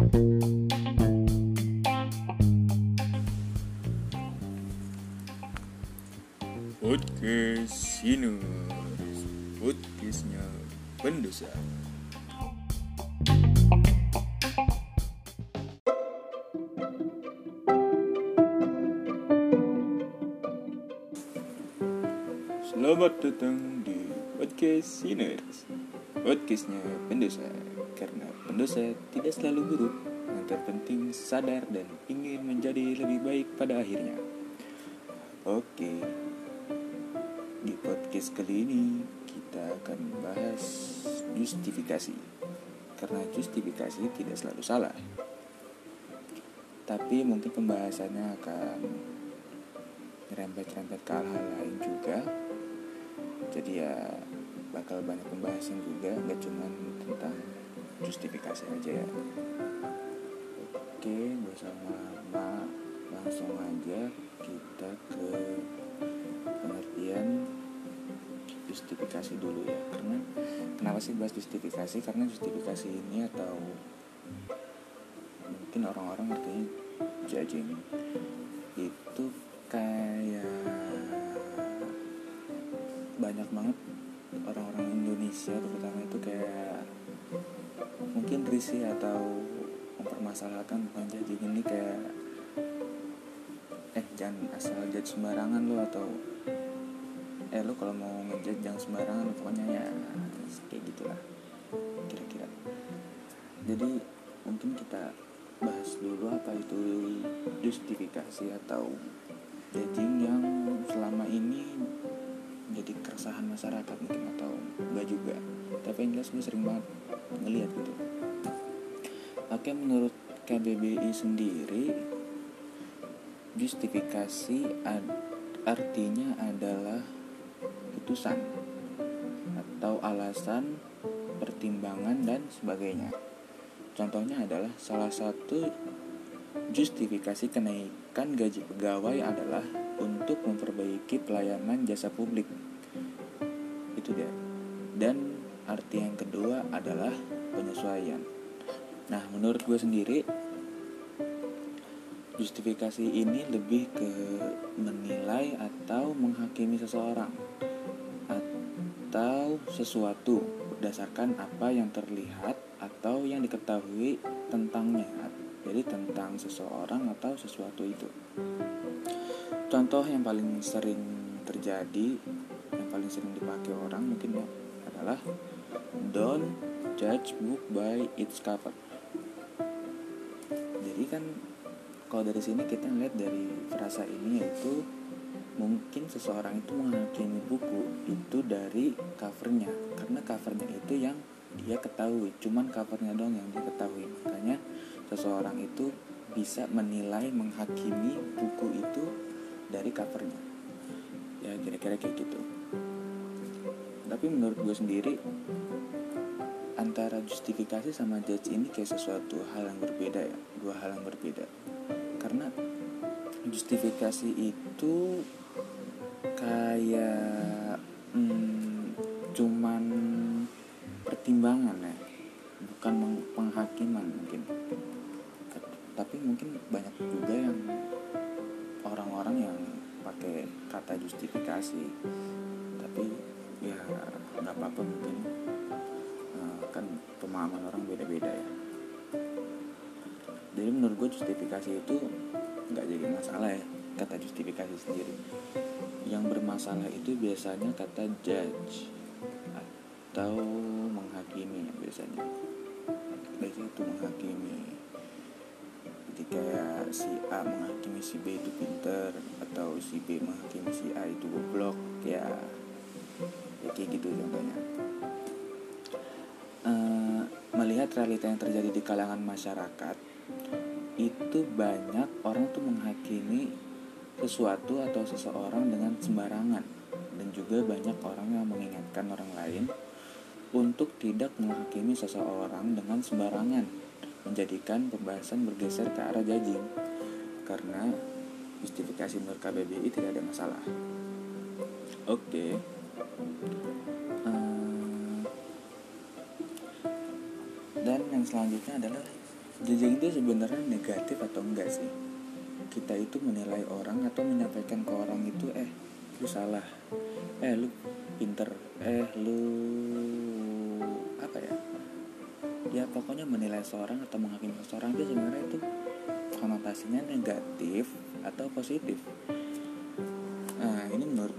Podcast Sinus. Podcastnya pendosa. Selamat datang di Podcast Sinus Podcastnya pendosa Karena pendosa tidak selalu buruk Yang terpenting sadar dan ingin menjadi lebih baik pada akhirnya. Oke. Di podcast kali ini Kita akan membahas Justifikasi. Karena justifikasi tidak selalu salah. Tapi mungkin pembahasannya akan Nyerempet-nyerempet ke hal-hal lain juga. Jadi ya bakal banyak pembahasan juga Gak cuman tentang justifikasi aja ya. Oke, gak usah lama Langsung aja kita ke pengertian justifikasi dulu ya. Karena kenapa sih bahas justifikasi? Karena justifikasi ini atau mungkin orang-orang ngertinya judging. Itu kayak banyak banget Indonesia terutama itu kayak mungkin risih atau mempermasalahkan bukan jadi. Ini kayak eh jangan asal judge sembarangan lo atau eh lo kalau mau ngejudge jangan sembarangan pokoknya ya kayak gitulah kira-kira. Jadi mungkin kita bahas dulu apa itu justifikasi atau judging yang selama ini jadi keresahan masyarakat mungkin atau enggak juga. Tapi yang jelas gue sering banget ngeliat gitu. Oke menurut KBBI sendiri justifikasi ad- artinya adalah putusan atau alasan pertimbangan dan sebagainya. Contohnya adalah salah satu justifikasi kenaikan gaji pegawai adalah untuk memperbaiki pelayanan jasa publik itu dia. Dan arti yang kedua adalah penyesuaian. Nah menurut gue sendiri justifikasi ini lebih ke menilai atau menghakimi seseorang atau sesuatu berdasarkan apa yang terlihat atau yang diketahui tentangnya jadi tentang seseorang atau sesuatu itu. Contoh yang paling sering terjadi yang sering dipakai orang mungkin ya adalah don't judge book by its cover. Jadi kan kalau dari sini kita lihat dari frasa ini yaitu mungkin seseorang itu menghakimi buku itu dari covernya karena covernya itu yang dia ketahui cuman covernya dong yang dia ketahui. Makanya seseorang itu bisa menilai menghakimi buku itu dari covernya. Ya kira-kira kayak gitu tapi menurut gue sendiri antara justifikasi sama judge ini kayak sesuatu hal yang berbeda ya dua hal yang berbeda. Karena justifikasi itu kayak hmm, cuman pertimbangan ya bukan penghakiman mungkin. Tapi mungkin banyak juga yang orang-orang yang pakai kata justifikasi apa-apa mungkin. Uh, kan pemahaman orang beda-beda ya. Jadi menurut gue justifikasi itu nggak jadi masalah ya kata justifikasi sendiri. Yang bermasalah itu biasanya kata judge atau menghakimi biasanya. Biasanya itu menghakimi. Jadi kayak si A menghakimi si B itu pinter atau si B menghakimi si A itu goblok ya kayak gitu contohnya. E, melihat realita yang terjadi di kalangan masyarakat itu banyak orang tuh menghakimi sesuatu atau seseorang dengan sembarangan. Dan juga banyak orang yang mengingatkan orang lain untuk tidak menghakimi seseorang dengan sembarangan menjadikan pembahasan bergeser ke arah judging. Karena justifikasi menurut KBBI tidak ada masalah. Oke. okay. Dan yang selanjutnya adalah judging itu sebenarnya negatif atau enggak sih? Kita itu menilai orang atau menyampaikan ke orang itu eh lu salah. Eh lu pinter. Eh lu apa ya? Ya pokoknya menilai seorang atau menghakimi seseorang itu sebenarnya itu konotasinya negatif atau positif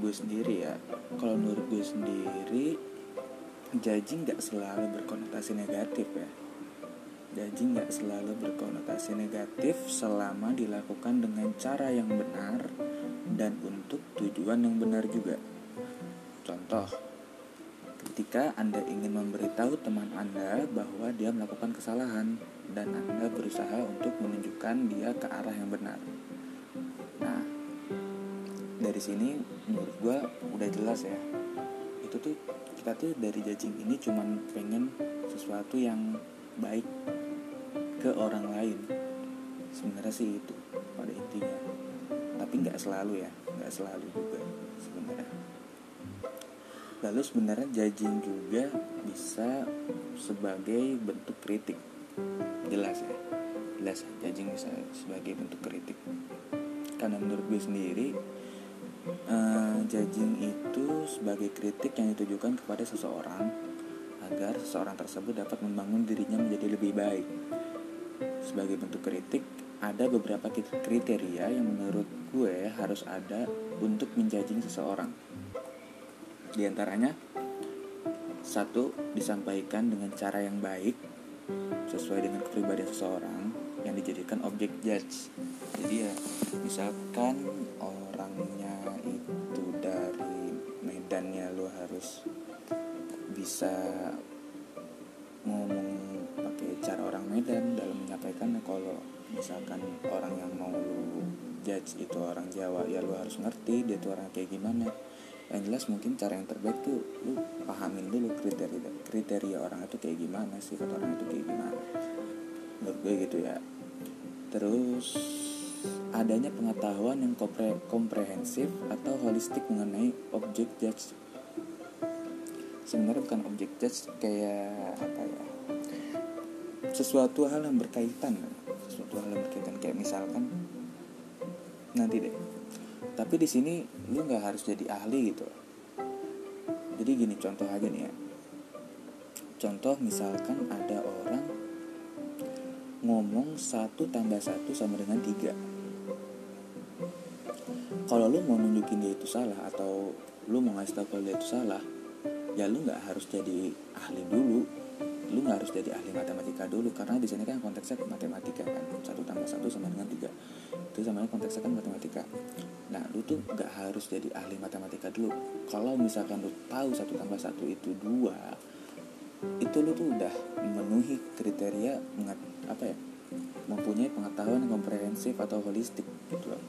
gue sendiri ya. Kalau menurut gue sendiri judging nggak selalu berkonotasi negatif ya. Judging nggak selalu berkonotasi negatif selama dilakukan dengan cara yang benar dan untuk tujuan yang benar juga. Contoh ketika Anda ingin memberitahu teman Anda bahwa dia melakukan kesalahan dan Anda berusaha untuk menunjukkan dia ke arah yang benar. Dari sini menurut gue udah jelas ya. Itu tuh kita tuh dari judging ini cuman pengen sesuatu yang baik ke orang lain. Sebenarnya sih itu pada intinya. Tapi nggak selalu ya, nggak selalu juga sebenarnya lalu sebenarnya judging juga bisa sebagai bentuk kritik jelas ya jelas judging bisa sebagai bentuk kritik karena menurut gue sendiri uh, judging itu sebagai kritik yang ditujukan kepada seseorang agar seseorang tersebut dapat membangun dirinya menjadi lebih baik sebagai bentuk kritik ada beberapa kriteria yang menurut gue harus ada untuk menjudging seseorang di antaranya satu disampaikan dengan cara yang baik sesuai dengan kepribadian seseorang yang dijadikan objek judge. Jadi ya misalkan orangnya itu dari medannya lo harus bisa ngomong pakai cara orang Medan dalam menyampaikan. Kalau misalkan orang yang mau lo judge itu orang Jawa ya lo harus ngerti dia tuh orang kayak gimana. Yang jelas mungkin cara yang terbaik tuh lu pahamin dulu kriteria kriteria orang itu kayak gimana sifat orang itu kayak gimana. Menurut gue gitu ya. Terus adanya pengetahuan yang kompre komprehensif atau holistik mengenai objek judge. Sebenarnya bukan objek judge kayak apa ya? Sesuatu hal yang berkaitan. Sesuatu hal yang berkaitan kayak misalkan nanti deh. Tapi di sini lu nggak harus jadi ahli gitu. Jadi gini contoh aja nih ya. Contoh misalkan ada orang ngomong satu tambah satu sama dengan tiga kalau lu mau nunjukin dia itu salah atau lu mau ngasih tau kalau dia itu salah ya lu nggak harus jadi ahli dulu. Lu nggak harus jadi ahli matematika dulu karena di sini kan konteksnya matematika kan. Satu tambah satu sama dengan tiga. Itu sama konteksnya kan matematika. Nah lu tuh nggak harus jadi ahli matematika dulu. Kalau misalkan lu tahu satu tambah satu itu dua itu lu tuh udah memenuhi kriteria apa ya mempunyai pengetahuan komprehensif atau holistik gitu. loh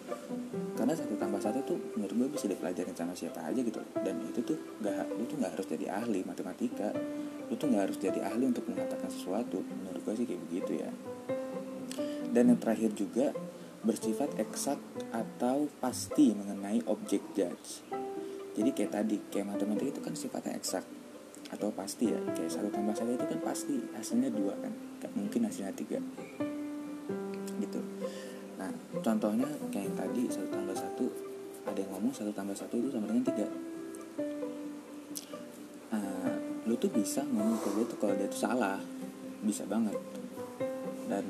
karena satu tambah satu tuh menurut gue bisa dipelajarin sama siapa aja gitu dan itu tuh gak lu tuh nggak harus jadi ahli matematika. Lu tuh nggak harus jadi ahli untuk mengatakan sesuatu. Menurut gue sih kayak begitu ya. Dan yang terakhir juga bersifat eksak atau pasti mengenai objek judge. Jadi kayak tadi kayak matematika itu kan sifatnya eksak atau pasti ya. Kayak satu tambah satu itu kan pasti hasilnya dua kan. Gak mungkin hasilnya tiga contohnya kayak yang tadi satu tambah satu ada yang ngomong satu tambah satu itu sama dengan tiga. Nah, lu tuh bisa ngomong ke dia tuh kalau dia tuh salah. Bisa banget. Dan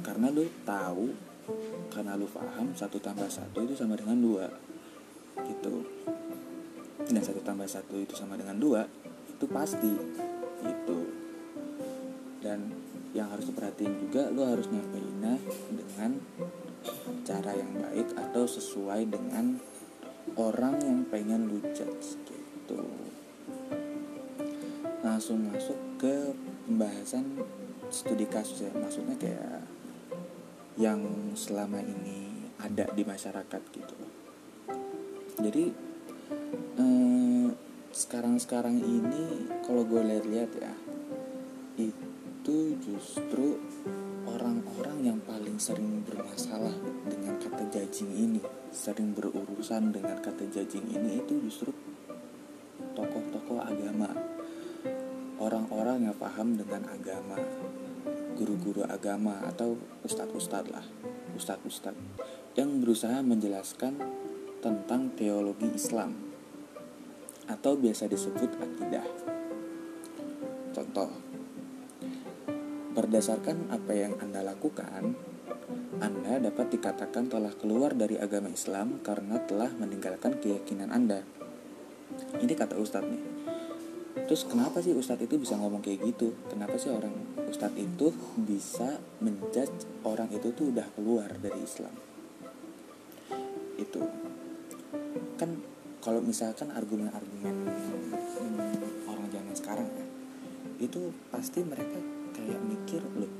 karena lu tahu karena lu paham satu tambah satu itu sama dengan dua gitu. Dan satu tambah satu itu sama dengan dua itu pasti gitu. Dan yang harus diperhatiin juga lo harus nyampeinnya dengan cara yang baik atau sesuai dengan orang yang pengen lu judge gitu. Langsung masuk ke pembahasan studi kasus ya. Maksudnya kayak yang selama ini ada di masyarakat gitu. Jadi eh, sekarang-sekarang ini kalau gue lihat-lihat ya itu justru orang-orang yang paling sering bermasalah dengan kata judging ini sering berurusan dengan kata judging ini itu justru tokoh-tokoh agama orang-orang yang paham dengan agama guru-guru agama atau ustadz-ustadz lah ustadz-ustadz yang berusaha menjelaskan tentang teologi Islam atau biasa disebut akidah. Contoh, berdasarkan apa yang Anda lakukan, Anda dapat dikatakan telah keluar dari agama Islam karena telah meninggalkan keyakinan Anda. Ini kata Ustadz nih. Terus kenapa sih Ustadz itu bisa ngomong kayak gitu? Kenapa sih orang Ustadz itu bisa menjudge orang itu tuh udah keluar dari Islam? Itu kan kalau misalkan argumen-argumen orang zaman sekarang ya itu pasti mereka kayak mikir loh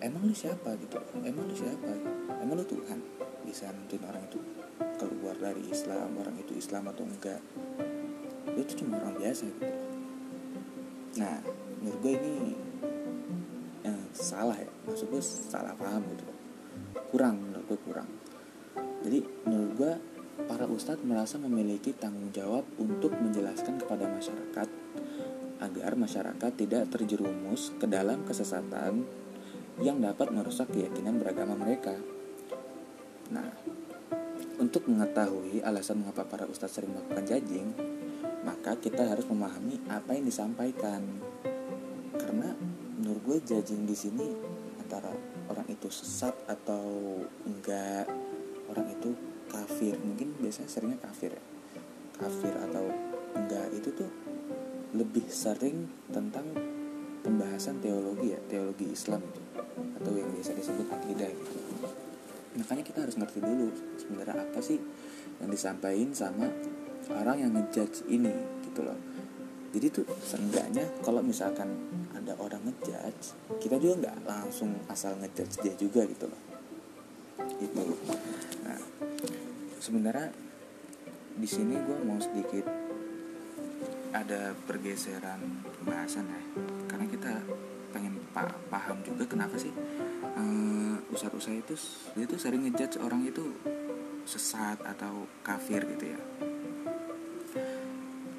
emang lu siapa? Gitu. Emang lu siapa? Emang lu Tuhan? Bisa nentuin orang itu keluar dari Islam orang itu Islam atau enggak. Lu tuh cuma orang biasa gitu. Nah menurut gue ini eh, salah ya. Maksud gue salah paham gitu. Kurang menurut gue kurang. Jadi menurut gue para ustadz merasa memiliki tanggung jawab untuk menjelaskan kepada masyarakat agar masyarakat tidak terjerumus ke dalam kesesatan yang dapat merusak keyakinan beragama mereka. Nah, untuk mengetahui alasan mengapa para ustadz sering melakukan judging, maka kita harus memahami apa yang disampaikan. Karena menurut gue judging di sini antara orang itu sesat atau enggak, orang itu kafir mungkin biasanya seringnya kafir ya kafir atau enggak itu tuh lebih sering tentang pembahasan teologi ya teologi Islam itu atau yang biasa disebut akidah gitu. Makanya kita harus ngerti dulu sebenarnya apa sih yang disampaikan sama orang yang ngejudge ini gitu loh. Jadi tuh seenggaknya kalau misalkan ada orang ngejudge kita juga nggak langsung asal ngejudge dia juga gitu loh. Itu nah sebenarnya di sini gue mau sedikit ada pergeseran pembahasan ya. Karena kita pengen paham juga kenapa sih uh, usaha-usaha itu dia tuh sering ngejudge orang itu sesat atau kafir gitu ya.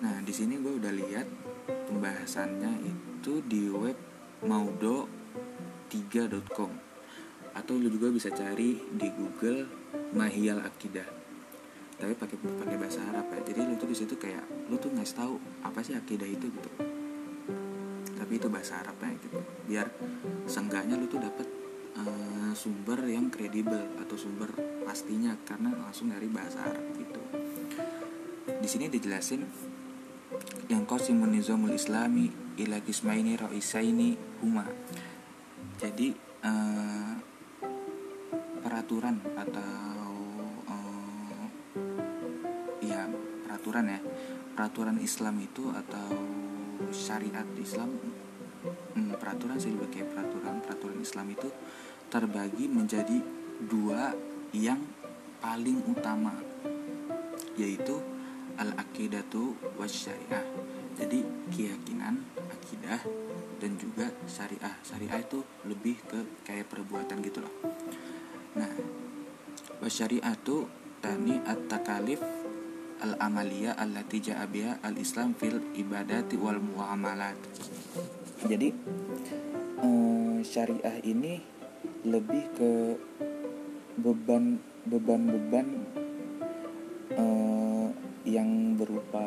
Nah di sini gue udah lihat pembahasannya itu di web maudo3.com atau lu juga bisa cari di Google Mahiyal Akidah tapi pakai pakai bahasa Arab ya. Jadi lu tuh di situ kayak lu tuh ngasih tahu apa sih akidah itu gitu. Tapi itu bahasa Arab ya gitu. Biar seenggaknya lu tuh dapat uh, sumber yang kredibel atau sumber pastinya karena langsung dari bahasa Arab gitu. Di sini dijelasin yang qasimun nizamul islami ila kismaini ra'isaini huma. Jadi uh, peraturan atau peraturan ya. Peraturan Islam itu atau syariat Islam hmm, peraturan saya kayak peraturan. Peraturan Islam itu terbagi menjadi dua yang paling utama yaitu al akidatu was syariah jadi keyakinan akidah dan juga syariah. Syariah itu lebih ke kayak perbuatan gitu loh. Nah was syariah itu tani at takalif al-amaliyah allati ja'a al-Islam fil ibadati wal muamalat. Jadi uh, syariah ini lebih ke beban beban-beban uh, yang berupa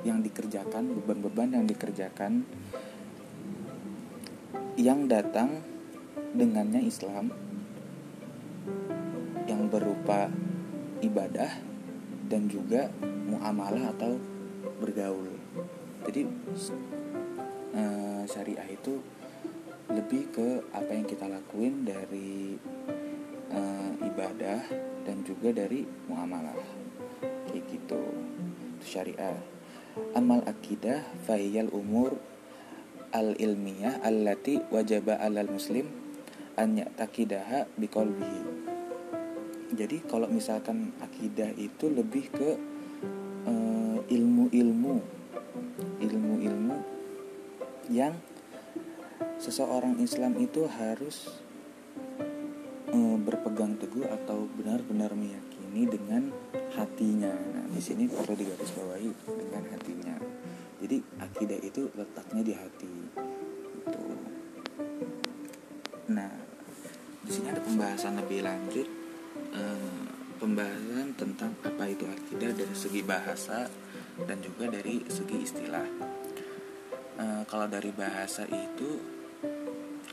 yang dikerjakan beban-beban yang dikerjakan yang datang dengannya Islam yang berupa ibadah dan juga muamalah atau bergaul. Jadi uh, syariah itu lebih ke apa yang kita lakuin dari uh, ibadah dan juga dari muamalah. Kayak gitu. Itu syariah. Amal akidah fahiyal umur al ilmiyah allati wajaba alal muslim an ya'taqidaha biqalbihi jadi kalau misalkan akidah itu lebih ke uh, ilmu-ilmu ilmu-ilmu yang seseorang Islam itu harus uh, berpegang teguh atau benar-benar meyakini dengan hatinya. Nah, di sini perlu digarisbawahi dengan hatinya. Jadi akidah itu letaknya di hati. Itu. di sini ada pembahasan lebih lanjut pembahasan tentang apa itu akidah dari segi bahasa dan juga dari segi istilah. Uh, kalau dari bahasa itu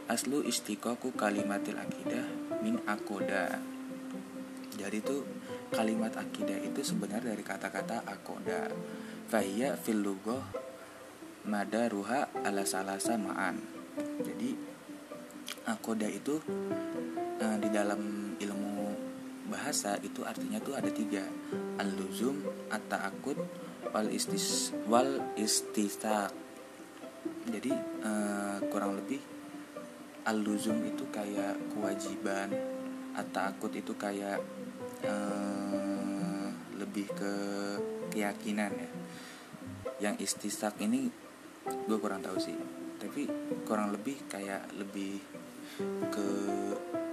aslu istiqoku kalimatil akidah min akoda. Jadi itu kalimat akidah itu sebenarnya dari kata-kata akoda. Fahiyya fil lugoh mada ruha ala salasa ma'an. Jadi akoda itu uh, di dalam ilmu bahasa itu artinya tuh ada tiga. Al-luzum at-ta'akud wal istis wal jadi uh, kurang lebih al-luzum itu kayak kewajiban at-ta'akud itu kayak uh, lebih ke keyakinan ya. Yang istisak ini gue kurang tahu sih. Tapi kurang lebih kayak lebih ke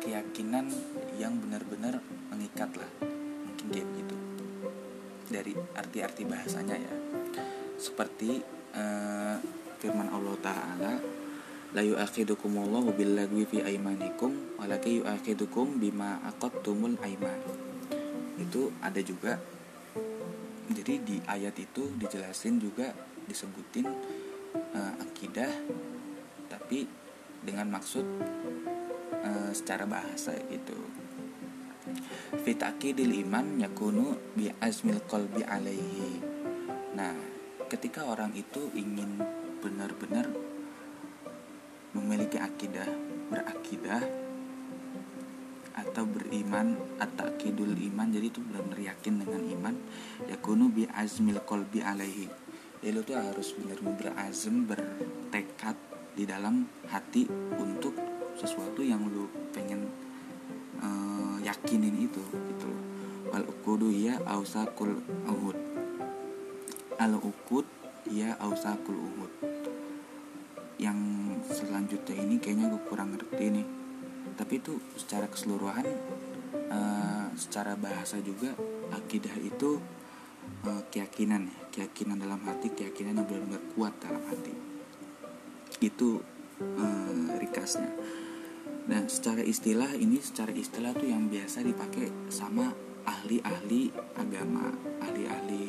keyakinan yang benar-benar mengikat lah. Mungkin kayak begitu dari arti-arti bahasanya ya. Seperti uh, firman Allah Taala la yu'akhidukumullahu billagwi fi aimanikum walaki yu'akhidukum bima aqadtumul aiman itu ada juga jadi di ayat itu dijelasin juga disebutin uh, akidah tapi dengan maksud uh, secara bahasa gitu fitakidil iman yakunu bi azmil qalbi alaihi. Nah ketika orang itu ingin benar-benar memiliki akidah berakidah atau beriman atau kidul iman jadi itu benar-benar yakin dengan iman ya kunu bi azmil kolbi alaihi. Jadi lu tuh harus benar-benar berazam bertekad di dalam hati untuk sesuatu yang lu pengen yakinin itu gitu wal ukudu ya ausakul uhud. Al ukud ya ausakul uhud. Yang selanjutnya ini kayaknya gue kurang ngerti nih. Tapi itu secara keseluruhan uh, secara bahasa juga akidah itu uh, keyakinan ya. Keyakinan dalam hati keyakinan yang benar-benar kuat dalam hati. Itu uh, rikasnya nah secara istilah ini secara istilah tuh yang biasa dipakai sama ahli-ahli agama ahli-ahli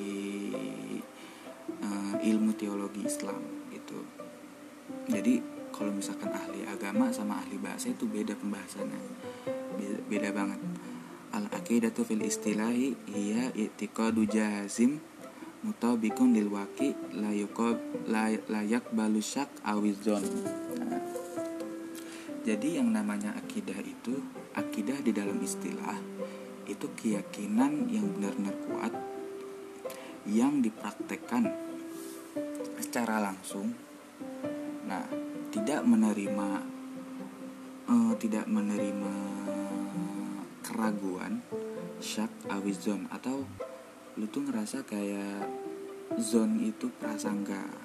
uh, ilmu teologi Islam gitu. Jadi kalau misalkan ahli agama sama ahli bahasa itu beda pembahasannya. Beda, beda banget. Al aqidatu fil istilahi hiya i'tiqadu jazim mutabikun lil waqi la layak balusak awizon jadi yang namanya akidah itu akidah di dalam istilah itu keyakinan yang benar-benar kuat yang dipraktekkan secara langsung. Nah tidak menerima uh, tidak menerima keraguan syak awizon atau lu tuh ngerasa kayak zone itu prasangka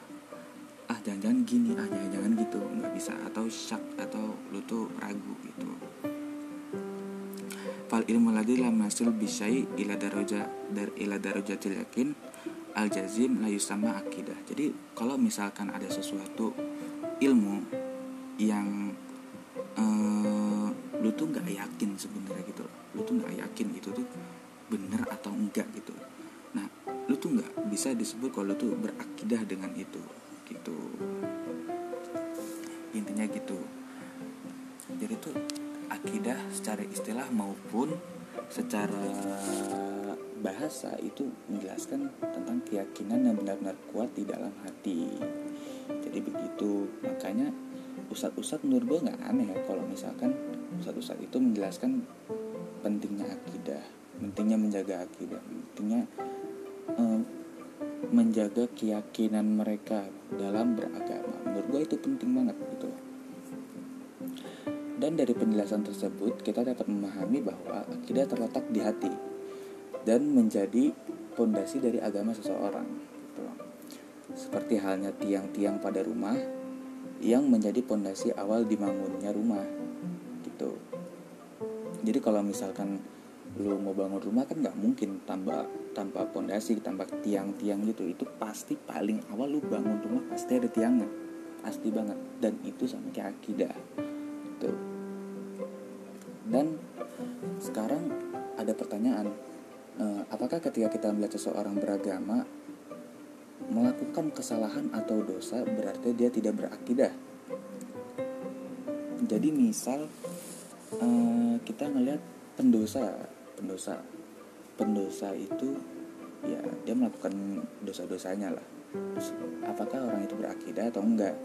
ah jangan-jangan gini ah jangan-jangan gitu nggak bisa atau syak atau lu tuh ragu gitu. Fal ilmu ladhi lam nasil bisai ila daraja dar ila darajatil yakin al jazim layu sama akidah. Jadi kalau misalkan ada sesuatu ilmu yang uh, lu tuh nggak yakin sebenarnya gitu lu tuh nggak yakin itu tuh bener atau enggak gitu. Nah lu tuh nggak bisa disebut kalau lu tuh berakidah dengan itu gitu. Intinya gitu. Jadi tuh akidah secara istilah maupun secara bahasa itu menjelaskan tentang keyakinan yang benar-benar kuat di dalam hati. Jadi begitu. Makanya ustadz-ustadz menurut gue nggak aneh ya kalau misalkan ustadz-ustadz itu menjelaskan pentingnya akidah pentingnya menjaga akidah pentingnya um, menjaga keyakinan mereka dalam beragama. Menurut gue itu penting banget gitu dan dari penjelasan tersebut kita dapat memahami bahwa akidah terletak di hati dan menjadi fondasi dari agama seseorang gitu. seperti halnya tiang-tiang pada rumah yang menjadi pondasi awal dibangunnya rumah gitu. Jadi kalau misalkan lu mau bangun rumah kan nggak mungkin tanpa tanpa pondasi tanpa tiang-tiang gitu itu pasti paling awal lu bangun rumah pasti ada tiangnya pasti banget. Dan itu sama kayak akidah gitu. Dan sekarang ada pertanyaan uh, apakah ketika kita melihat seseorang beragama melakukan kesalahan atau dosa berarti dia tidak berakidah? Jadi misal uh, kita ngelihat pendosa pendosa pendosa itu ya dia melakukan dosa-dosanya lah. Terus, apakah orang itu berakidah atau enggak?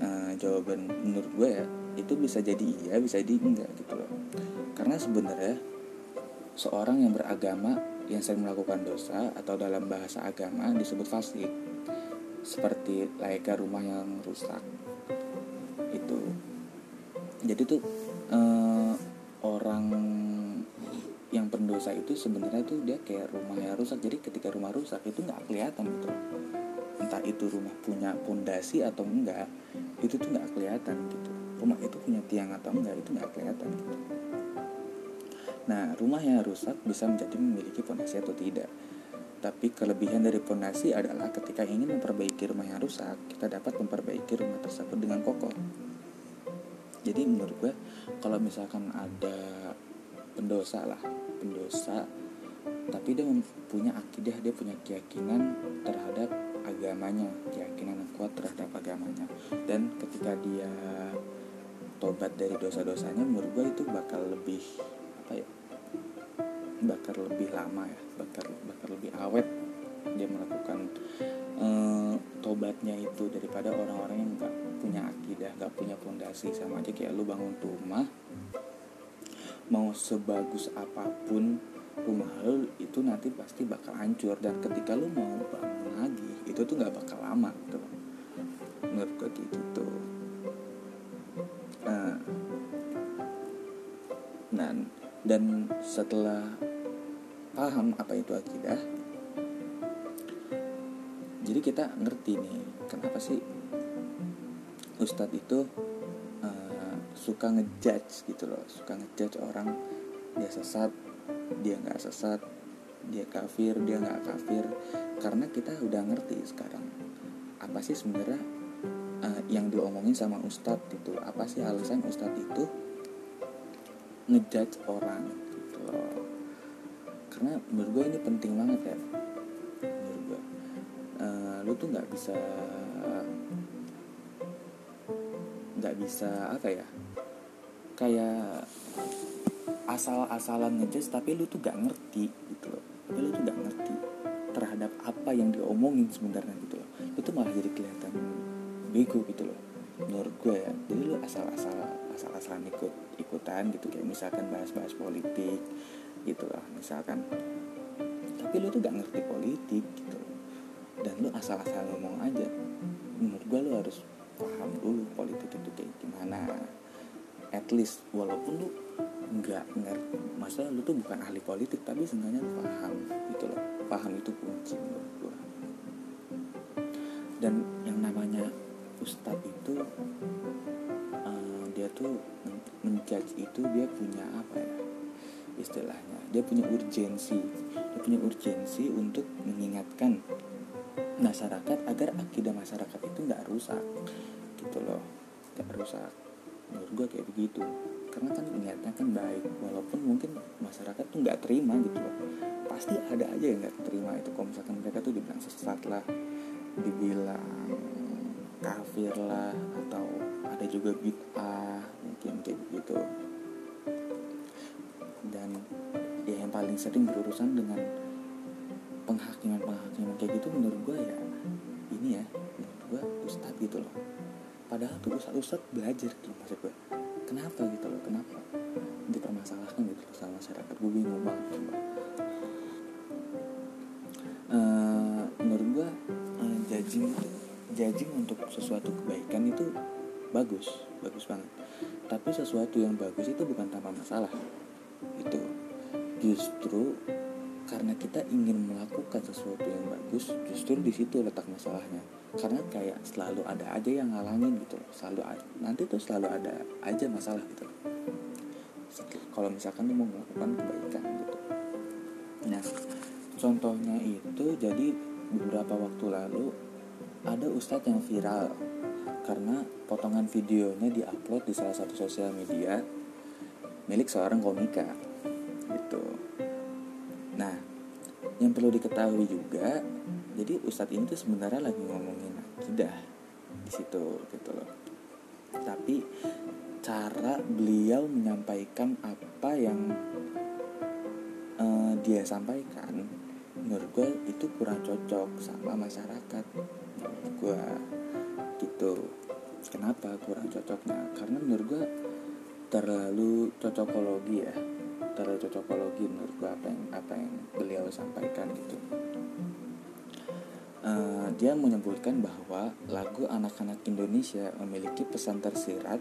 Uh, jawaban menurut gue ya itu bisa jadi iya bisa jadi enggak gitu loh. Karena sebenarnya seorang yang beragama yang sering melakukan dosa atau dalam bahasa agama disebut fasik. Seperti layaknya rumah yang rusak. Itu. Jadi tuh uh, orang pendosa itu sebenarnya tuh dia kayak rumahnya rusak. Jadi ketika rumah rusak itu nggak kelihatan gitu entah itu rumah punya pondasi atau enggak itu tuh nggak kelihatan gitu. Rumah itu punya tiang atau enggak itu nggak kelihatan gitu. Nah rumah yang rusak bisa menjadi memiliki pondasi atau tidak. Tapi kelebihan dari pondasi adalah ketika ingin memperbaiki rumah yang rusak kita dapat memperbaiki rumah tersebut dengan kokoh. Jadi menurut gue kalau misalkan ada pendosa lah pendosa tapi dia punya akidah dia punya keyakinan terhadap agamanya keyakinan yang kuat terhadap agamanya. Dan ketika dia tobat dari dosa-dosanya menurut gue itu bakal lebih apa ya bakal lebih lama ya bakal bakal lebih awet dia melakukan uh, tobatnya itu daripada orang-orang yang nggak punya akidah nggak punya fondasi sama aja kayak lu bangun rumah mau sebagus apa pun rumah lo itu nanti pasti bakal hancur. Dan ketika lo mau bangun lagi itu tuh nggak bakal lama gitu menurut gue gitu tuh. Nah, dan dan setelah paham apa itu akidah jadi kita ngerti nih kenapa sih ustadz itu suka ngejudge gitu loh suka ngejudge orang. Dia sesat dia nggak sesat dia kafir dia nggak kafir. Karena kita udah ngerti sekarang apa sih sebenarnya uh, yang diomongin sama ustadz itu apa sih alasan ustadz itu ngejudge orang gitu loh. Karena menurut gue ini penting banget ya. Menurut gue uh, lu tuh nggak bisa nggak bisa apa ya kayak asal-asalan ngejudge tapi lu tuh gak ngerti gitu loh. Tapi lu tuh gak ngerti terhadap apa yang diomongin sebenarnya gitu loh. Itu malah jadi kelihatan bego gitu loh menurut gue ya. Jadi lu asal-asal asal-asalan ikut ikutan gitu kayak misalkan bahas-bahas politik gitu lah misalkan. Tapi lu tuh gak ngerti politik gitu loh. Dan lu asal-asal ngomong aja menurut gue lu harus paham dulu politik itu kayak gimana. At least walaupun lu nggak ngerti masa lu tuh bukan ahli politik tapi seenggaknya paham gitu loh. Paham itu kunci menurut gua. Dan yang namanya ustadz itu uh, dia tuh menjudge itu dia punya apa ya istilahnya dia punya urgensi. Dia punya urgensi untuk mengingatkan masyarakat agar akidah masyarakat itu nggak rusak rusak menurut gue kayak begitu. Karena kan niatnya kan baik walaupun mungkin masyarakat tuh nggak terima gitu loh. Pasti ada aja yang nggak terima itu. Kalau misalkan mereka tuh dibilang sesat lah dibilang kafir lah atau ada juga bid'ah mungkin kayak begitu. Dan ya yang paling sering berurusan dengan penghakiman penghakiman kayak gitu menurut gue ya ini ya menurut gue ustadz gitu loh padahal tuh ustadz belajar gitu maksud gue. Kenapa gitu loh kenapa dipermasalahkan gitu loh sama masyarakat? Gue bingung banget coba uh, menurut gue uh, judging itu judging untuk sesuatu kebaikan itu bagus bagus banget. Tapi sesuatu yang bagus itu bukan tanpa masalah itu justru karena kita ingin melakukan sesuatu yang bagus justru di situ letak masalahnya karena kayak selalu ada aja yang ngalangin gitu selalu nanti tuh selalu ada aja masalah gitu kalau misalkan lu mau melakukan kebaikan gitu. Nah contohnya itu jadi beberapa waktu lalu ada ustadz yang viral. Karena potongan videonya diupload di salah satu sosial media milik seorang komika gitu. Nah yang perlu diketahui juga jadi Ustadz ini tuh sebenarnya lagi ngomongin akidah di situ gitu loh. Tapi cara beliau menyampaikan apa yang uh, dia sampaikan menurut gue itu kurang cocok sama masyarakat. Menurut gue gitu. Kenapa kurang cocoknya? Karena menurut gue terlalu cocokologi ya. Terlalu cocokologi menurut gue apa yang apa yang beliau sampaikan gitu uh, dia menyebutkan bahwa lagu anak-anak Indonesia memiliki pesan tersirat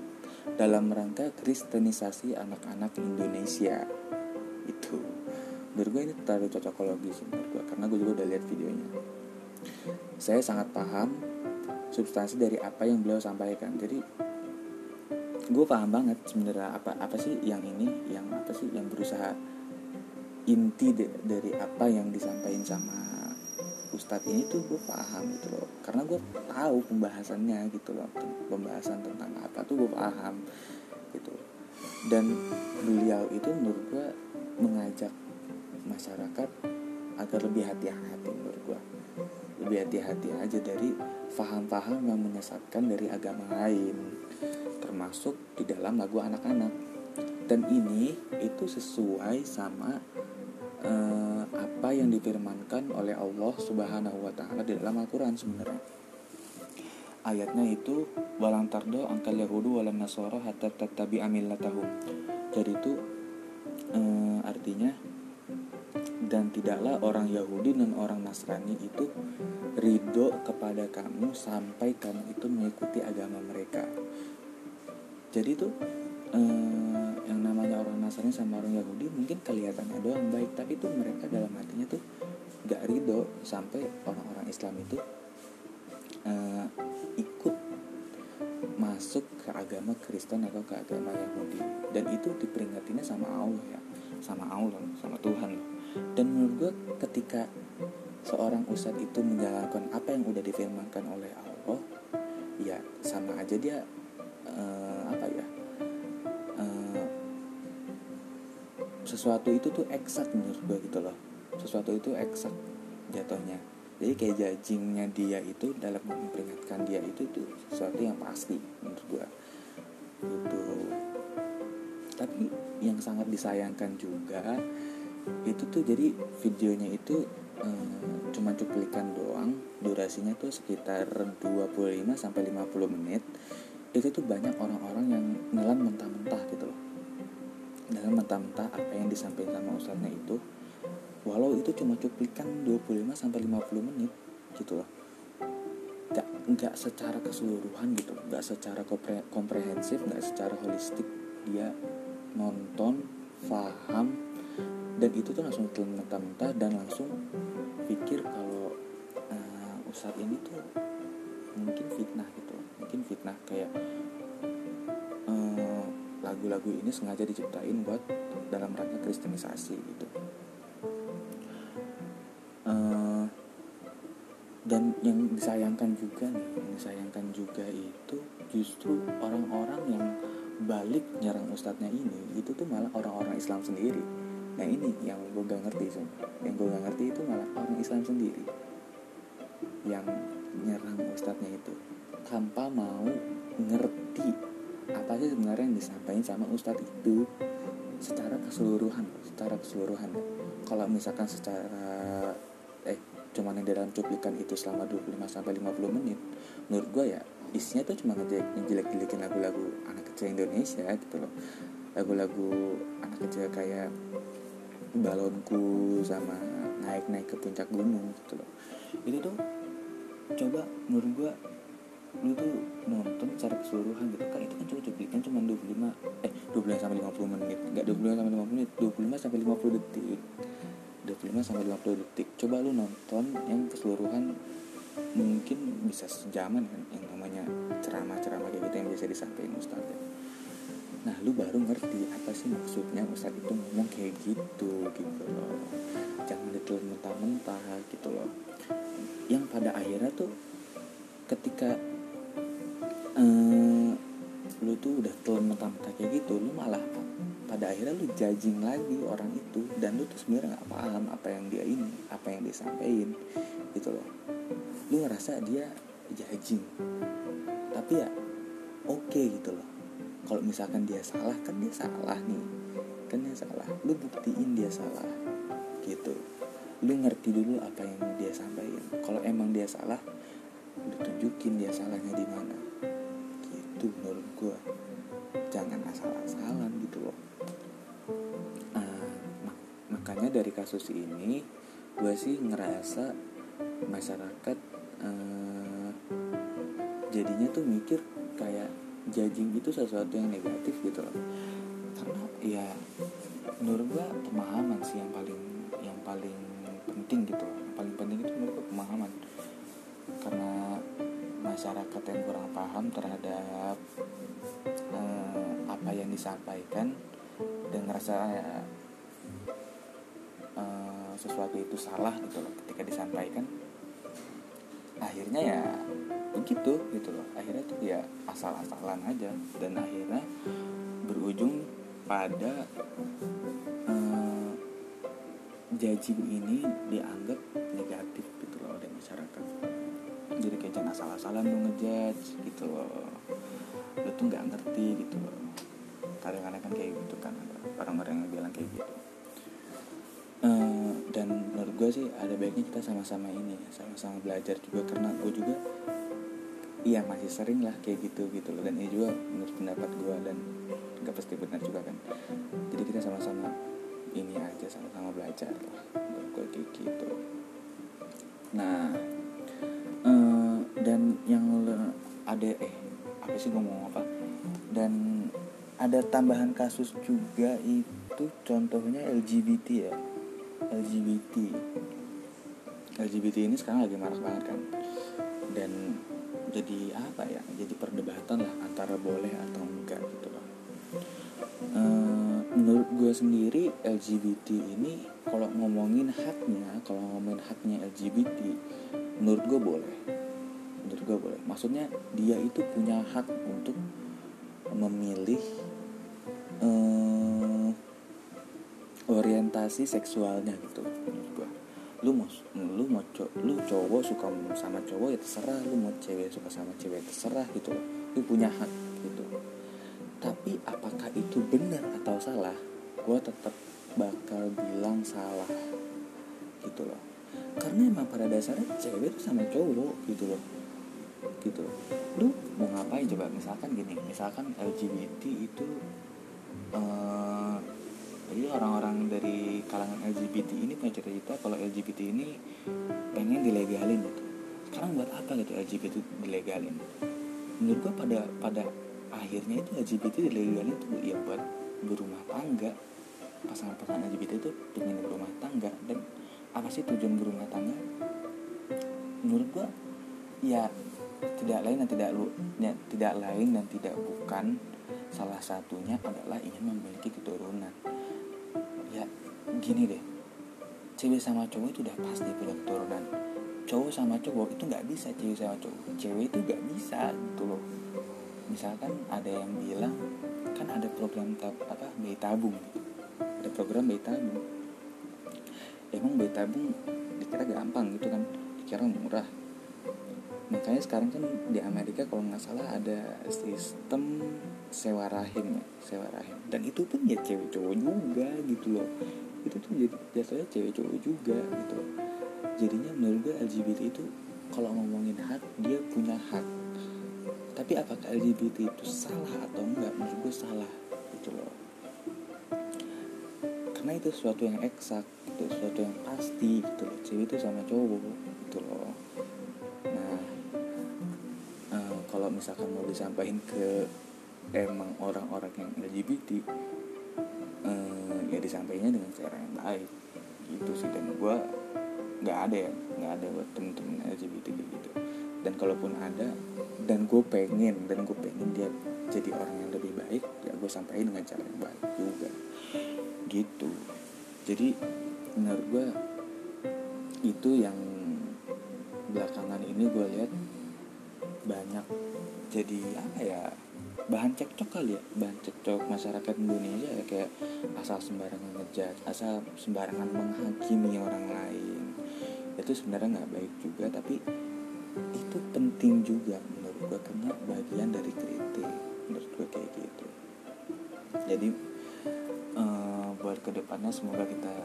dalam rangka kristenisasi anak-anak Indonesia. Itu. Menurut gue ini terlalu cocokologi sih menurut gue karena gue juga udah lihat videonya. Saya sangat paham substansi dari apa yang beliau sampaikan. Jadi gue paham banget sebenarnya apa apa sih yang ini yang apa sih yang berusaha inti de, dari apa yang disampaikan sama ustadz ini tuh gue paham gitu loh. Karena gue tahu pembahasannya gitu loh. Pembahasan tentang apa tuh gue paham gitu. Dan beliau itu menurut gue mengajak masyarakat agar lebih hati-hati menurut gue lebih hati-hati aja dari paham-paham yang menyesatkan dari agama lain termasuk di dalam lagu anak-anak. Dan ini itu sesuai sama uh, apa yang difirmankan oleh Allah Subhanahu wa taala di dalam Al-Qur'an sebenarnya. Ayatnya itu walang tardo angkal yahudu walan nasara hatta tatabi amillatahum. Jadi itu uh, artinya dan tidaklah orang Yahudi dan orang Nasrani itu ridho kepada kamu sampai kamu itu mengikuti agama mereka. Jadi itu eh, yang namanya orang Nasrani sama orang Yahudi mungkin kelihatannya doang baik, tapi itu mereka dalam hatinya tuh gak ridho sampai orang-orang Islam itu eh, ikut masuk ke agama Kristen atau ke agama Yahudi. Dan itu diperingatinya sama Allah ya sama Allah sama Tuhan. Dan menurut gue ketika seorang ustadz itu menjalankan apa yang udah difirmankan oleh Allah ya sama aja dia uh, apa sesuatu itu tuh eksak menurut gue gitu loh. Sesuatu itu eksak jatuhnya. Jadi kayak jajingnya dia itu dalam memperingatkan dia itu tuh sesuatu yang pasti menurut gue itu tapi yang sangat disayangkan juga itu tuh jadi videonya itu um, cuma cuplikan doang. Durasinya tuh sekitar 25 sampai 50 menit. Itu tuh banyak orang-orang yang nelan mentah-mentah gitu loh dalam mentah-mentah apa yang disampaikan sama ustadznya itu walau itu cuma cuplikan 25 sampai 50 menit gitu loh. Gak, gak secara keseluruhan gitu gak secara kompre, komprehensif gak secara holistik. Dia nonton paham dan itu tuh langsung telan mentah-mentah dan langsung pikir kalau uh, ustadz ini tuh mungkin fitnah gitu mungkin fitnah kayak lagu-lagu ini sengaja diciptain buat dalam rangka kristenisasi gitu. Uh, dan yang disayangkan juga nih yang disayangkan juga itu justru orang-orang yang balik nyerang ustadznya ini itu tuh malah orang-orang Islam sendiri. Nah ini yang gue gak ngerti sih yang gue gak ngerti itu malah orang Islam sendiri yang nyerang ustadznya itu tanpa mau ngerti apa sih sebenarnya yang disampaikan sama ustadz itu secara keseluruhan secara keseluruhan. Kalau misalkan secara eh cuman yang dalam cuplikan itu selama 25 sampai 50 menit menurut gue ya isinya tuh cuma ngejelek-jelekin lagu-lagu anak kecil Indonesia gitu loh. Lagu-lagu anak kecil kayak balonku sama naik-naik ke puncak gunung gitu loh. Itu tuh coba menurut gua lu tuh nonton secara keseluruhan gitu. Kan itu kan cuma cuplikan cuma 25 eh 25 sampai 50 menit. Enggak 25 sampai 50 menit. 25 sampai 50 detik. 25 sampai 50 detik. Coba lu nonton yang keseluruhan mungkin bisa sejaman kan yang namanya ceramah-ceramah kayak gitu yang bisa disampaikan ustadz ya. Nah lu baru ngerti apa sih maksudnya Ustadz itu ngomong kayak gitu gitu loh. Jangan ditelan mentah-mentah gitu loh. Yang pada akhirnya tuh ketika uh, lu tuh udah telan mentah-mentah kayak gitu lu malah pada akhirnya lu judging lagi orang itu dan lu tuh sebenarnya nggak paham apa yang dia ini apa yang dia sampaikan gitu loh. Lu ngerasa dia judging tapi ya oke okay gitu loh. Kalau misalkan dia salah kan dia salah nih kan dia salah. Lu buktiin dia salah gitu. Lu ngerti dulu apa yang dia sampaikan. Kalau emang dia salah lu tunjukin dia salahnya di mana gitu menurut gue jangan asal-asalan gitu loh. Uh, mak makanya dari kasus ini gue sih ngerasa masyarakat uh, jadinya tuh mikir kayak judging itu sesuatu yang negatif gitu loh. Karena ya menurut gua pemahaman sih yang paling yang paling penting gitu loh. Yang paling penting itu menurut gua pemahaman. Karena masyarakat yang kurang paham terhadap uh, apa yang disampaikan dan ngerasa uh, sesuatu itu salah gitu loh ketika disampaikan. Akhirnya ya begitu gitu loh. Akhirnya tuh ya asal-asalan aja dan akhirnya berujung pada judging ini dianggap negatif gitu loh oleh masyarakat jadi kayak jangan asal-asalan lu ngejudge gitu loh. Lu tuh nggak ngerti gitu loh. Kadang-kadang kan kayak gitu kan orang-orang yang bilang kayak gitu. Uh, dan menurut gue sih ada baiknya kita sama-sama ini sama-sama belajar juga karena gue juga iya masih sering lah kayak gitu gitu loh. Dan ini juga menurut pendapat gue dan nggak pasti benar juga kan. Jadi kita sama-sama ini aja sama-sama belajar lah. Menurut gue kayak gitu. Nah ada eh apa sih ngomong apa? Dan ada tambahan kasus juga itu contohnya LGBT ya. LGBT LGBT ini sekarang lagi marah banget kan? Dan jadi apa ya? Jadi perdebatan lah antara boleh atau enggak gitu loh. E, menurut gue sendiri LGBT ini kalau ngomongin haknya kalau ngomongin haknya LGBT menurut gue boleh gue boleh. Maksudnya dia itu punya hak untuk memilih e, orientasi seksualnya gitu menurut lu mau lu mau co lu cowok suka sama cowok ya terserah. Lu mau cewek suka sama cewek terserah gitu loh. Lu punya hak gitu. Tapi apakah itu benar atau salah gue tetap bakal bilang salah gitu loh. Karena emang pada dasarnya cewek itu sama cowok gitu loh gitu. Lu mau ngapain? Coba misalkan gini misalkan LGBT itu uh, jadi orang-orang dari kalangan LGBT ini punya cerita kalau LGBT ini pengen dilegalin gitu. Sekarang buat apa gitu LGBT dilegalin menurut gua pada pada akhirnya itu LGBT dilegalin itu ya buat berumah tangga. Pasangan-pasangan LGBT itu pengen berumah tangga. Dan apa sih tujuan berumah tangga? Menurut gua ya tidak lain dan tidak lu ya, tidak lain dan tidak bukan salah satunya adalah ingin memiliki keturunan. Ya gini deh. Cewek sama cowok itu udah pasti punya keturunan. Cowok sama cowok itu nggak bisa cewek sama cowok cewek itu nggak bisa gitu loh. Misalkan ada yang bilang kan ada program tab, apa bayi tabung. Ada program bayi tabung. Emang bayi tabung dikira gampang gitu kan dikira murah makanya sekarang kan di Amerika kalau nggak salah ada sistem sewa rahim ya sewa rahim. Dan itu pun ya cewek cowok juga gitu loh. Itu tuh jadi jatuhnya cewek cowok juga gitu loh. Jadinya menurut gue LGBT itu kalau ngomongin hak dia punya hak. Tapi apakah LGBT itu salah atau enggak? Menurut gue salah gitu loh. Karena itu sesuatu yang eksak itu sesuatu yang pasti gitu loh. Cewek itu sama cowok misalkan mau disampaikan ke emang orang-orang yang LGBT uh, ya disampaikannya dengan cara yang baik. Gitu sih dan gue nggak ada ya nggak ada buat temen-temen LGBT gitu. Dan kalaupun ada dan gue pengen dan gue pengen dia jadi orang yang lebih baik ya gue sampaikan dengan cara yang baik juga. Gitu. Jadi menurut gue itu yang belakangan ini gue lihat banyak jadi apa ya bahan cekcok kali ya bahan cekcok masyarakat Indonesia ya kayak asal sembarangan ngejat asal sembarangan menghakimi orang lain. Itu sebenarnya nggak baik juga tapi itu penting juga menurut gue karena bagian dari kritik menurut gue kayak gitu. Jadi uh, buat ke depannya semoga kita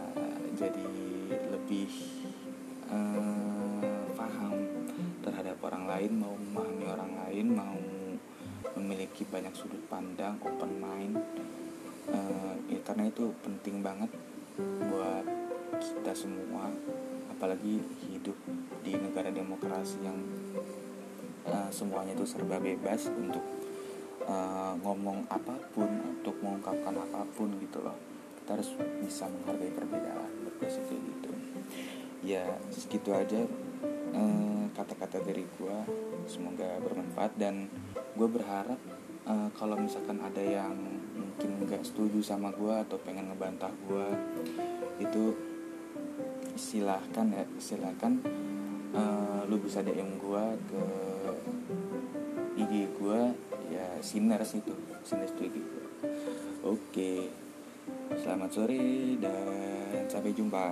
jadi lebih orang lain mau memahami orang lain mau memiliki banyak sudut pandang open mind. Uh, ya karena itu penting banget buat kita semua apalagi hidup di negara demokrasi yang uh, semuanya itu serba bebas untuk uh, ngomong apa pun untuk mengungkapkan apa pun gitu loh. Kita harus bisa menghargai perbedaan berbasis kayak gitu. Ya segitu aja kata-kata dari gue semoga bermanfaat dan gue berharap uh, kalau misalkan ada yang mungkin nggak setuju sama gue atau pengen ngebantah gue itu silahkan ya silahkan uh, lu bisa DM gue ke IG gue ya sinners itu sinners itu IG gue oke selamat sore dan sampai jumpa